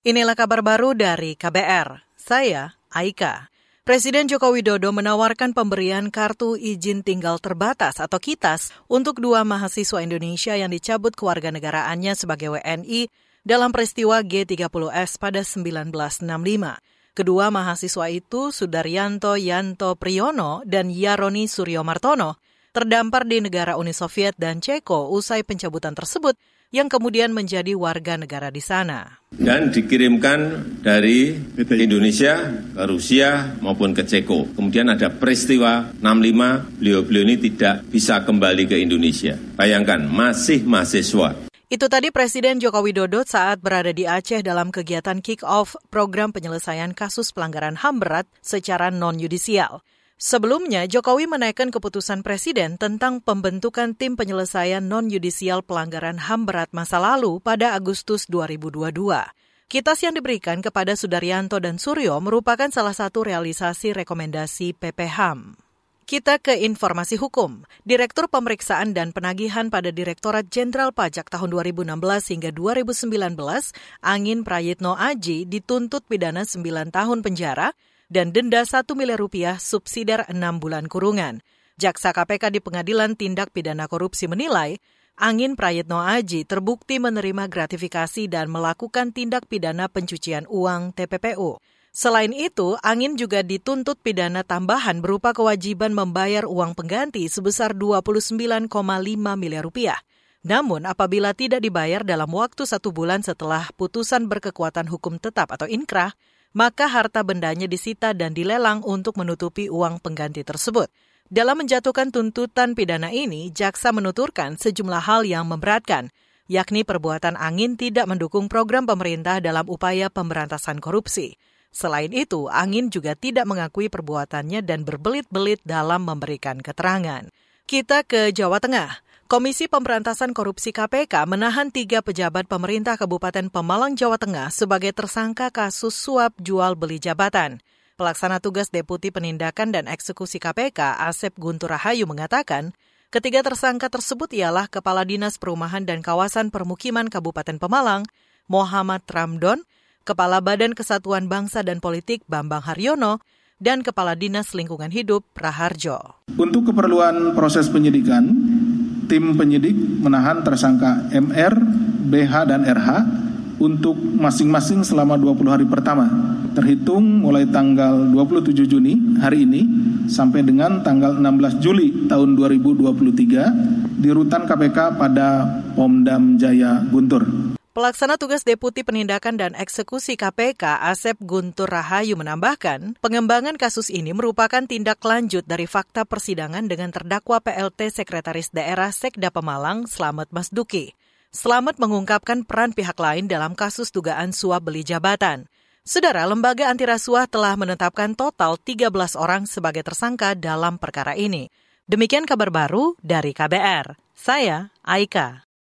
Inilah kabar baru dari KBR. Saya Aika. Presiden Joko Widodo menawarkan pemberian kartu izin tinggal terbatas atau KITAS untuk dua mahasiswa Indonesia yang dicabut kewarganegaraannya sebagai WNI dalam peristiwa G30S pada 1965. Kedua mahasiswa itu, Sudaryanto Yanto Priyono dan Yaroni Suryo Martono, terdampar di negara Uni Soviet dan Ceko usai pencabutan tersebut yang kemudian menjadi warga negara di sana. Dan dikirimkan dari Indonesia ke Rusia maupun ke Ceko. Kemudian ada peristiwa 65, beliau-beliau ini tidak bisa kembali ke Indonesia. Bayangkan, masih mahasiswa. Itu tadi Presiden Joko Widodo saat berada di Aceh dalam kegiatan kick-off program penyelesaian kasus pelanggaran HAM berat secara non-yudisial. Sebelumnya, Jokowi menaikkan keputusan Presiden tentang pembentukan tim penyelesaian non-yudisial pelanggaran HAM berat masa lalu pada Agustus 2022. Kitas yang diberikan kepada Sudaryanto dan Suryo merupakan salah satu realisasi rekomendasi PPHAM. Kita ke informasi hukum. Direktur Pemeriksaan dan Penagihan pada Direktorat Jenderal Pajak tahun 2016 hingga 2019, Angin Prayitno Aji dituntut pidana 9 tahun penjara dan denda 1 miliar rupiah subsidiar 6 bulan kurungan. Jaksa KPK di Pengadilan Tindak Pidana Korupsi menilai, Angin Prayitno Aji terbukti menerima gratifikasi dan melakukan tindak pidana pencucian uang TPPU. Selain itu, Angin juga dituntut pidana tambahan berupa kewajiban membayar uang pengganti sebesar 29,5 miliar rupiah. Namun, apabila tidak dibayar dalam waktu satu bulan setelah putusan berkekuatan hukum tetap atau inkrah, maka harta bendanya disita dan dilelang untuk menutupi uang pengganti tersebut. Dalam menjatuhkan tuntutan pidana ini, jaksa menuturkan sejumlah hal yang memberatkan, yakni perbuatan angin tidak mendukung program pemerintah dalam upaya pemberantasan korupsi. Selain itu, angin juga tidak mengakui perbuatannya dan berbelit-belit dalam memberikan keterangan. Kita ke Jawa Tengah. Komisi Pemberantasan Korupsi KPK menahan tiga pejabat pemerintah Kabupaten Pemalang, Jawa Tengah sebagai tersangka kasus suap jual beli jabatan. Pelaksana tugas Deputi Penindakan dan Eksekusi KPK, Asep Guntur Rahayu mengatakan, ketiga tersangka tersebut ialah Kepala Dinas Perumahan dan Kawasan Permukiman Kabupaten Pemalang, Muhammad Ramdon, Kepala Badan Kesatuan Bangsa dan Politik Bambang Haryono, dan Kepala Dinas Lingkungan Hidup Raharjo. Untuk keperluan proses penyidikan, tim penyidik menahan tersangka MR, BH, dan RH untuk masing-masing selama 20 hari pertama, terhitung mulai tanggal 27 Juni hari ini sampai dengan tanggal 16 Juli tahun 2023 di rutan KPK pada Pomdam Jaya Guntur. Pelaksana tugas Deputi Penindakan dan Eksekusi KPK Asep Guntur Rahayu menambahkan, pengembangan kasus ini merupakan tindak lanjut dari fakta persidangan dengan terdakwa PLT Sekretaris Daerah Sekda Pemalang Slamet Masduki. Slamet mengungkapkan peran pihak lain dalam kasus dugaan suap beli jabatan. Saudara, lembaga antirasuah telah menetapkan total 13 orang sebagai tersangka dalam perkara ini. Demikian kabar baru dari KBR. Saya Aika.